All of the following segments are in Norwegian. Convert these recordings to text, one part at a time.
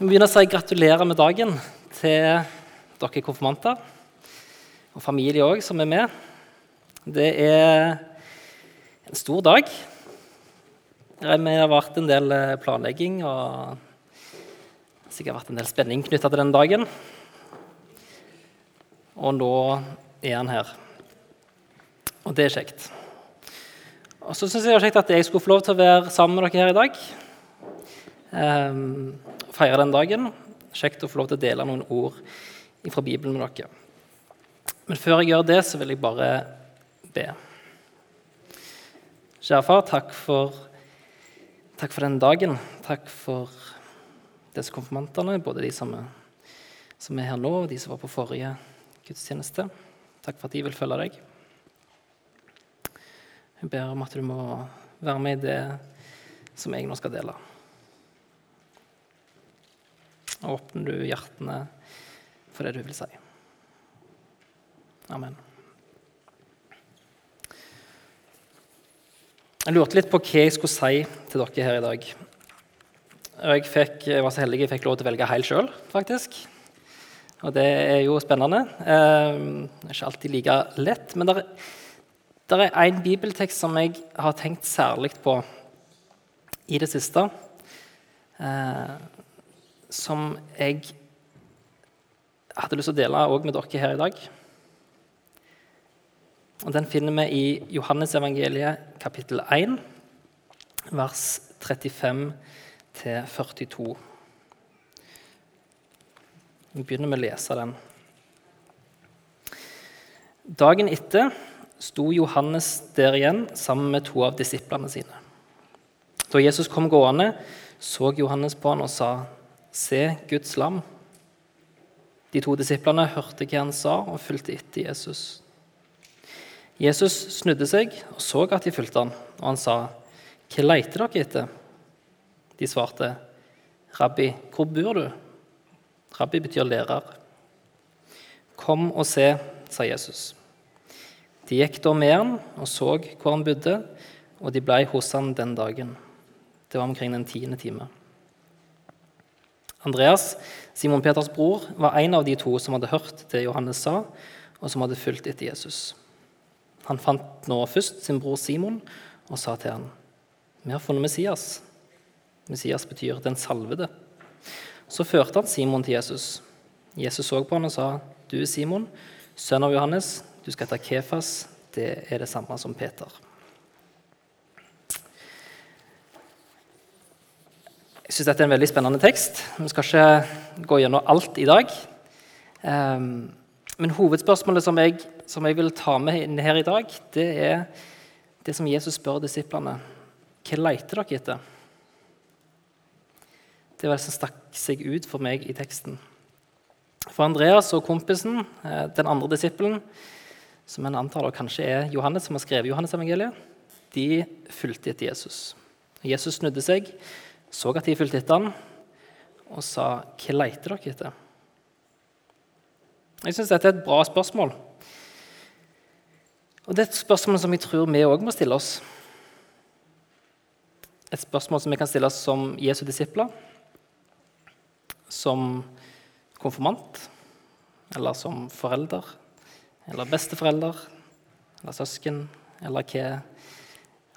Vi begynner å si gratulerer med dagen til dere konfirmanter. Og familie òg, som er med. Det er en stor dag. Det har vært en del eh, planlegging og sikkert vært en del spenning knytta til den dagen. Og nå er han her. Og det er kjekt. Og så syns jeg det er kjekt at jeg skulle få lov til å være sammen med dere her i dag. Um, feire den dagen. Kjekt å få lov til å dele noen ord fra Bibelen med dere. Men før jeg gjør det, så vil jeg bare be. Kjære far, takk for, takk for den dagen. Takk for disse konfirmantene, både de som er, som er her nå, og de som var på forrige gudstjeneste. Takk for at de vil følge deg. Jeg ber om at du må være med i det som jeg nå skal dele. Og åpner du hjertene for det du vil si. Amen. Jeg lurte litt på hva jeg skulle si til dere her i dag. Jeg, fikk, jeg var så heldig jeg fikk lov til å velge helt sjøl, faktisk. Og det er jo spennende. Eh, det er ikke alltid like lett. Men det er en bibeltekst som jeg har tenkt særlig på i det siste. Eh, som jeg hadde lyst til å dele òg med dere her i dag. Og Den finner vi i Johannesevangeliet kapittel 1, vers 35-42. Vi begynner med å lese den. Dagen etter sto Johannes der igjen sammen med to av disiplene sine. Da Jesus kom gående, så Johannes på han og sa, 'Se Guds lam.' De to disiplene hørte hva han sa, og fulgte etter Jesus. Jesus snudde seg og så at de fulgte han, og han sa, 'Hva leter dere etter?' De svarte, 'Rabbi, hvor bor du?' Rabbi betyr lærer. 'Kom og se', sa Jesus. De gikk da med han og så hvor han bodde, og de ble hos han den dagen. Det var omkring den tiende time. Andreas, Simon Peters bror, var en av de to som hadde hørt det Johannes sa, og som hadde fulgt etter Jesus. Han fant nå først sin bror Simon og sa til han, 'Vi har funnet Messias.' Messias betyr 'den salvede'. Så førte han Simon til Jesus. Jesus så på han og sa, 'Du er Simon, sønn av Johannes. Du skal hete Kefas.' Det er det samme som Peter. Jeg syns dette er en veldig spennende tekst. Vi skal ikke gå gjennom alt i dag. Um, men hovedspørsmålet som jeg, som jeg, vil ta med inn her i dag, det er det som Jesus spør disiplene. Hva leter dere etter? Det var det som stakk seg ut for meg i teksten. For Andreas og kompisen, eh, den andre disippelen, som en antar kanskje er Johannes, som har skrevet Johannes-evangeliet, de fulgte etter Jesus. Jesus snudde seg, så at de fulgte etter han, og sa, 'Hva leter dere etter?' Jeg syns dette er et bra spørsmål. Og det er et spørsmål som jeg tror vi òg må stille oss. Et spørsmål som vi kan stille oss som Jesu disipler, som konfirmant, eller som forelder, eller besteforelder, eller søsken, eller hva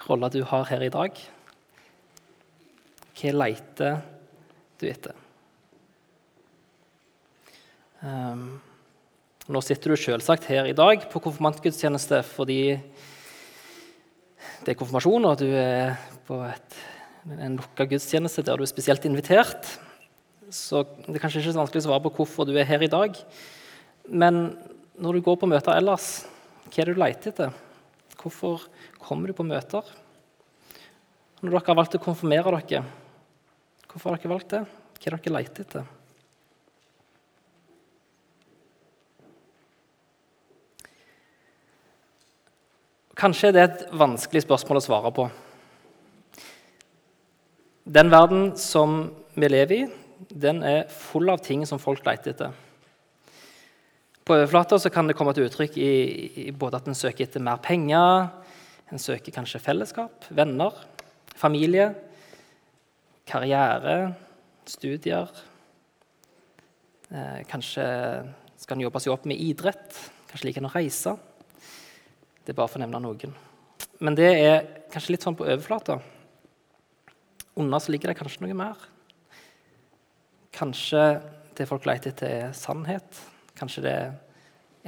rolle du har her i dag. Hva leiter du etter? Um, nå sitter du selvsagt her i dag på konfirmantgudstjeneste fordi det er konfirmasjon, og du er på et, en lukka gudstjeneste der du er spesielt invitert. Så det er kanskje ikke så vanskelig å svare på hvorfor du er her i dag. Men når du går på møter ellers, hva er det du leter etter? Hvorfor kommer du på møter? Når dere har valgt å konfirmere dere, hvorfor har dere valgt det? Hva er dere leter etter? Kanskje er det et vanskelig spørsmål å svare på. Den verden som vi lever i, den er full av ting som folk leter etter. På overflata kan det komme til uttrykk i, i både at en søker etter mer penger, en søker kanskje fellesskap, venner, familie, karriere, studier, Eh, kanskje skal han jobbe seg opp med idrett. Kanskje liker han å reise. Det er bare for å nevne noen. Men det er kanskje litt sånn på overflata. Under så ligger det kanskje noe mer. Kanskje det folk leter etter, er sannhet. Kanskje det er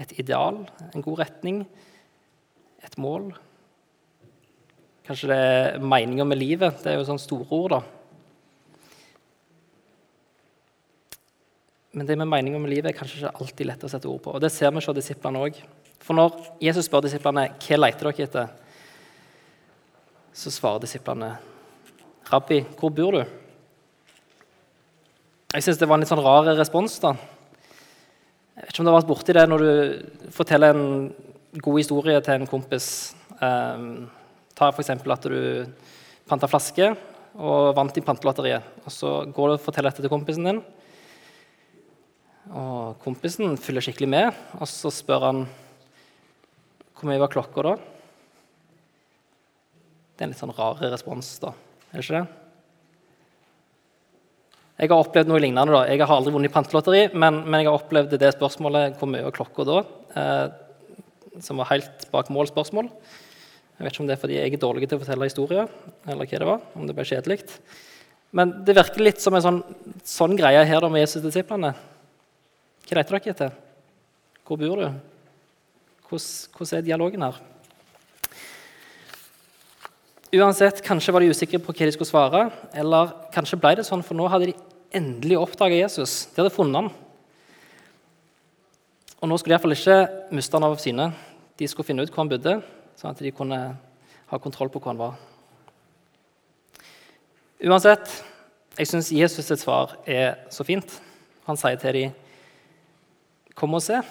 et ideal, en god retning, et mål. Kanskje det er meninga med livet. Det er jo sånne store ord, da. Men det med meninga med livet er kanskje ikke alltid lett å sette ord på. Og Det ser vi hos disiplene òg. For når Jesus spør disiplene hva leter dere etter, så svarer disiplene, 'Rabbi, hvor bor du?' Jeg syns det var en litt sånn rar respons. da. Jeg vet ikke om du har vært borti det når du forteller en god historie til en kompis. Um, ta f.eks. at du panta flaske og vant i pantelotteriet. Og så går du og forteller dette til kompisen din. Og kompisen følger skikkelig med, og så spør han hvor mye var klokka da? Det er en litt sånn rar respons, da. Er det ikke det? Jeg har opplevd noe lignende. da. Jeg har aldri vunnet i pantelotteri, men, men, jeg har opplevd det spørsmålet hvor mye var klokka da? Eh, som var helt bak mål-spørsmål. Jeg vet ikke om det er fordi jeg er dårlig til å fortelle historier, eller hva det var. om det ble kjedelig. Men det virker litt som en sånn, sånn greie her da med Jesus-disiplene. Hva leter dere etter? Hvor bor du? Hvordan, er dialogen her? Uansett, Kanskje var de usikre på hva de skulle svare, eller kanskje ble det sånn, for nå hadde de endelig oppdaga Jesus. De hadde funnet han. Og nå skulle de iallfall ikke miste han av syne. De skulle finne ut hvor han bodde, sånn at de kunne ha kontroll på hvor han var. Uansett, jeg syns Jesus' svar er så fint. Han sier til dem, 'Kom og se'.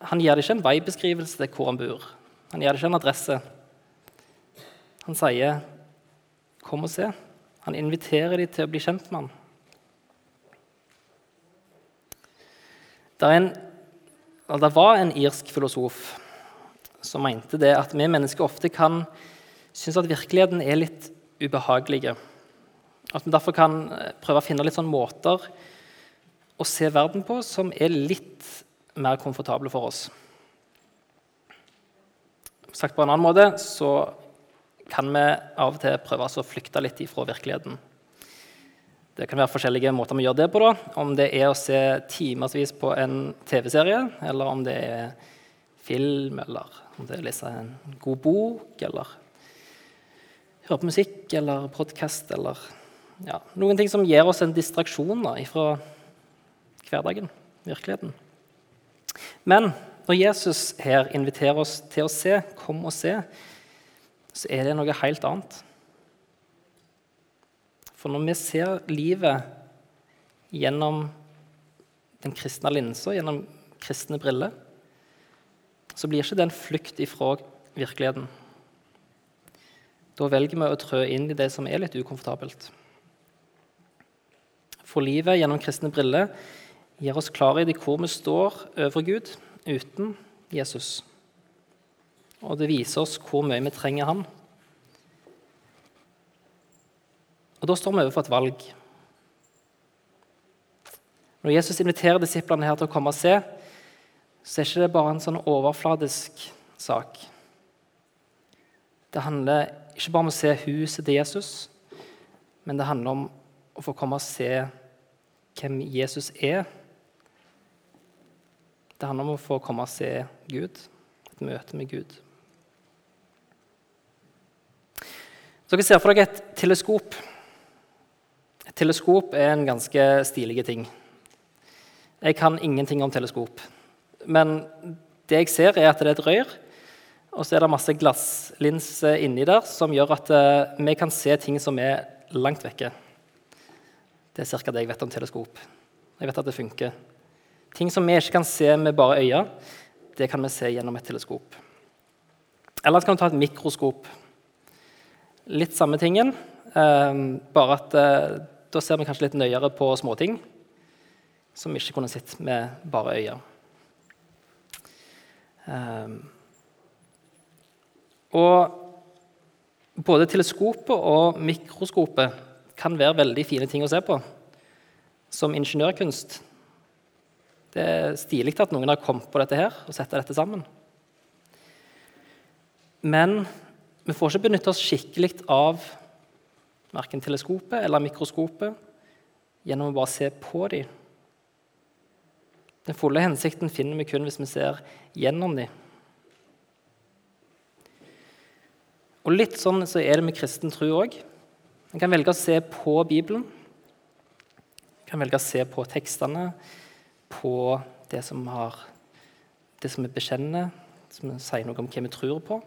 Han gir det ikke en veibeskrivelse til hvor han bor. Han gir det ikke en adresse. Han sier, 'Kom og se'. Han inviterer dem til å bli kjent med ham. Det, en, det var en irsk filosof som mente det at vi mennesker ofte kan synes at virkeligheten er litt ubehagelig. At vi derfor kan prøve å finne litt sånn måter å se verden på som er litt mer komfortable for oss. Sagt på en annen måte så kan vi av og til prøve å flykte litt ifra virkeligheten. Det kan være forskjellige måter vi gjør det på. da. Om det er å se timevis på en TV-serie, eller om det er film, eller om det er lese en god bok, eller høre på musikk eller podkast, eller ja, noen ting som gir oss en distraksjon da, fra hverdagen, virkeligheten. Men når Jesus her inviterer oss til å se, kom og se, så er det noe helt annet. For når vi ser livet gjennom den kristne linsa, gjennom kristne briller, så blir ikke det en flukt ifra virkeligheten. Da velger vi å trø inn i det som er litt ukomfortabelt. For livet gjennom kristne briller gir oss klarhet i hvor vi står over Gud uten Jesus. Og det viser oss hvor mye vi trenger Han. Og Da står vi overfor et valg. Når Jesus inviterer disiplene her til å komme og se, så er ikke det bare en sånn overfladisk sak. Det handler ikke bare om å se huset til Jesus, men det handler om å få komme og se hvem Jesus er det handler om å få komme og se Gud, et møte med Gud. Så dere ser for dere et teleskop. Et teleskop er en ganske stilig ting. Jeg kan ingenting om teleskop. Men det jeg ser, er at det er et rør, og så er det masse glasslinser inni der som gjør at uh, vi kan se ting som er langt vekke. Det er ca. det jeg vet om teleskop. Jeg vet at det funker. Ting som vi ikke kan se med bare øya, det kan vi se gjennom et teleskop. Eller så kan du ta et mikroskop. Litt samme tingen, eh, bare at eh, da ser vi kanskje litt nøyere på småting som vi ikke kunne sett med bare øya. Eh, og både teleskopet og mikroskopet kan være veldig fine ting å se på, som ingeniørkunst. Det er stilig at noen har kommet på dette her og setter dette sammen. Men vi får ikke benytte oss skikkelig av verken teleskopet eller mikroskopet gjennom å bare se på dem. Den fulle hensikten finner vi kun hvis vi ser gjennom dem. Og Litt sånn så er det med kristen tro òg. En kan velge å se på Bibelen. En kan velge å se på tekstene, på det som, har, det som vi bekjenner, som sier noe om hva vi tror på.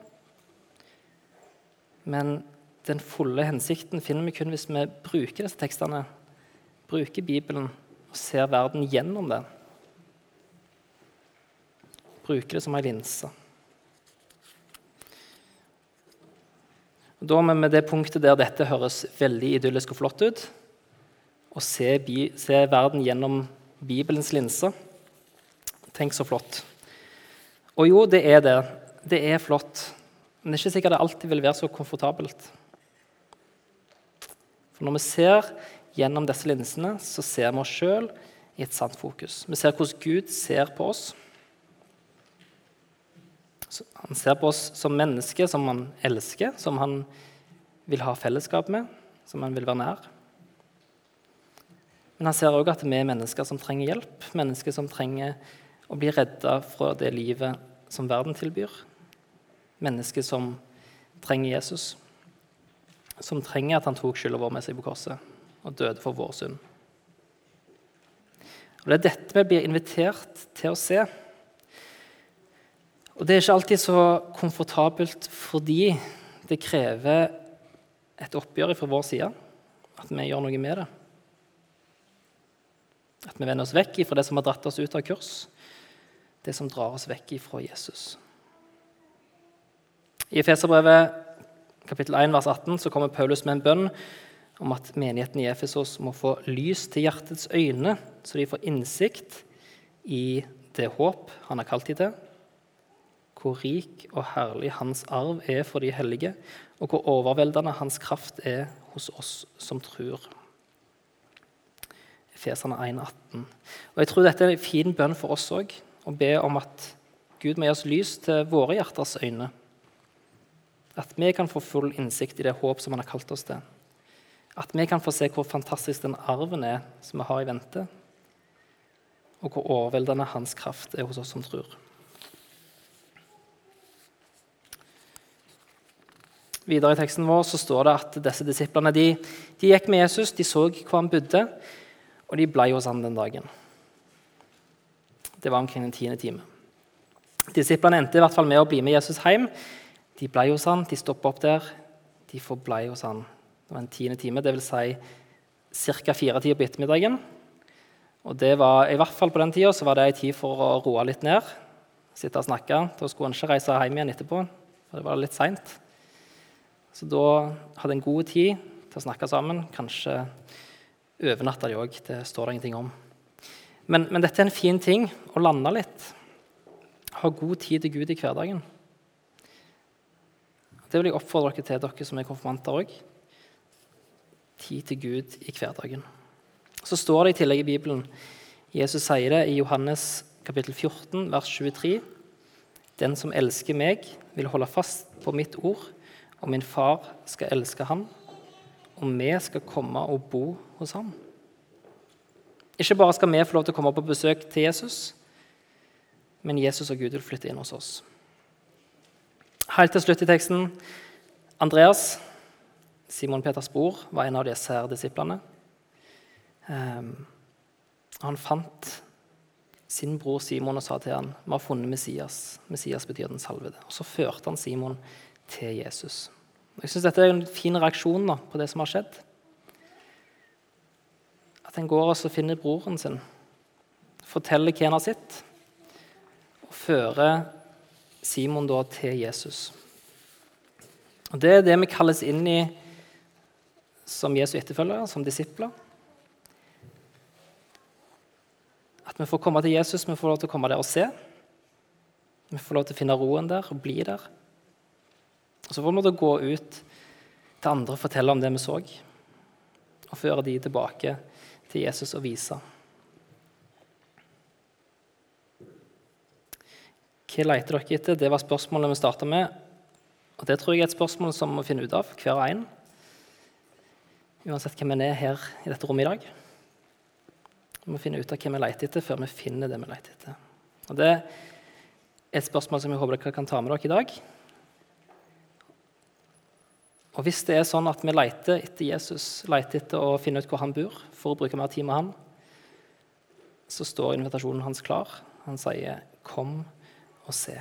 Men den fulle hensikten finner vi kun hvis vi bruker disse tekstene, bruker Bibelen og ser verden gjennom den. Bruker det som ei linse. Da er vi med det punktet der dette høres veldig idyllisk og flott ut, å se, se verden gjennom Bibelens linse. Tenk så flott. Og jo, det er det. Det er flott. Men det er ikke sikkert det alltid vil være så komfortabelt. For når vi ser gjennom disse linsene, så ser vi oss sjøl i et sant fokus. Vi ser hvordan Gud ser på oss. Han ser på oss som mennesker som han elsker, som han vil ha fellesskap med, som han vil være nær. Men han ser òg at vi er mennesker som trenger hjelp, mennesker som trenger å bli redda fra det livet som verden tilbyr. Mennesker som trenger Jesus som trenger at han tok skylda vår med seg på korset og døde for vår synd. Og Det er dette vi blir invitert til å se. Og Det er ikke alltid så komfortabelt fordi det krever et oppgjør fra vår side, at vi gjør noe med det. At vi vender oss vekk fra det som har dratt oss ut av kurs, det som drar oss vekk fra Jesus. I Efeserbrevet kapittel 1, vers 18 så kommer Paulus med en bønn om at menigheten i Efesos må få lys til hjertets øyne, så de får innsikt i det håp han har kalt dem til, hvor rik og herlig hans arv er for de hellige, og hvor overveldende hans kraft er hos oss som tror. Efeserne 1,18. Og Jeg tror dette er en fin bønn for oss òg, å be om at Gud må gi oss lys til våre hjerters øyne at vi kan få full innsikt i det håp som han har kalt oss til. At vi kan få se hvor fantastisk den arven er som vi har i vente, og hvor overveldende hans kraft er hos oss som tror. Videre i teksten vår så står det at disse disiplene de, de gikk med Jesus, de så hvor han bodde, og de ble hos han den dagen. Det var omkring den tiende time. Disiplene endte i hvert fall med å bli med Jesus hjem de ble hos han, de stoppa opp der. De forblei hos han. Det var en tiende time, dvs. Si ca. fire tider på ettermiddagen. Og det var, I hvert fall på den tida var det ei tid for å roe litt ned. Sitte og snakke. Da skulle han ikke reise hjem igjen etterpå, for det var litt seint. Så da hadde en god tid til å snakke sammen. Kanskje overnatta de òg. Det står det ingenting om. Men, men dette er en fin ting å lande litt. Ha god tid til Gud i hverdagen. Det vil jeg oppfordre dere til, dere som er konfirmanter òg. Tid til Gud i hverdagen. Så står det i tillegg i Bibelen Jesus sier det i Johannes kapittel 14, vers 23. Den som elsker meg, vil holde fast på mitt ord, og min far skal elske han, og vi skal komme og bo hos ham. Ikke bare skal vi få lov til å komme på besøk til Jesus, men Jesus og Gud vil flytte inn hos oss. Helt til slutt i teksten Andreas, Simon Peters bror, var en av disse her disiplene. Um, han fant sin bror Simon og sa til ham vi har funnet Messias. Messias betyr den salvede. Og Så førte han Simon til Jesus. Jeg synes Dette er en fin reaksjon da, på det som har skjedd. At en går og finner broren sin, forteller hva en har sett, og fører Simon da til Jesus. Og Det er det vi kalles inn i som Jesu etterfølgere, som disipler. At vi får komme til Jesus, vi får lov til å komme der og se. Vi får lov til å finne roen der og bli der. Og Så får vi da gå ut til andre og fortelle om det vi så. og føre de tilbake til Jesus og vise. Hva leter dere etter? Det var spørsmålet vi starta med. Og Det tror jeg er et spørsmål som vi må finne ut av, hver og en. Uansett hvem vi er her i dette rommet i dag. Vi må finne ut av hva vi leter etter, før vi finner det vi leter etter. Og Det er et spørsmål som jeg håper dere kan ta med dere i dag. Og Hvis det er sånn at vi leter etter Jesus, leter etter å finne ut hvor han bor, for å bruke mer tid med han, så står invitasjonen hans klar. Han sier 'kom og se'.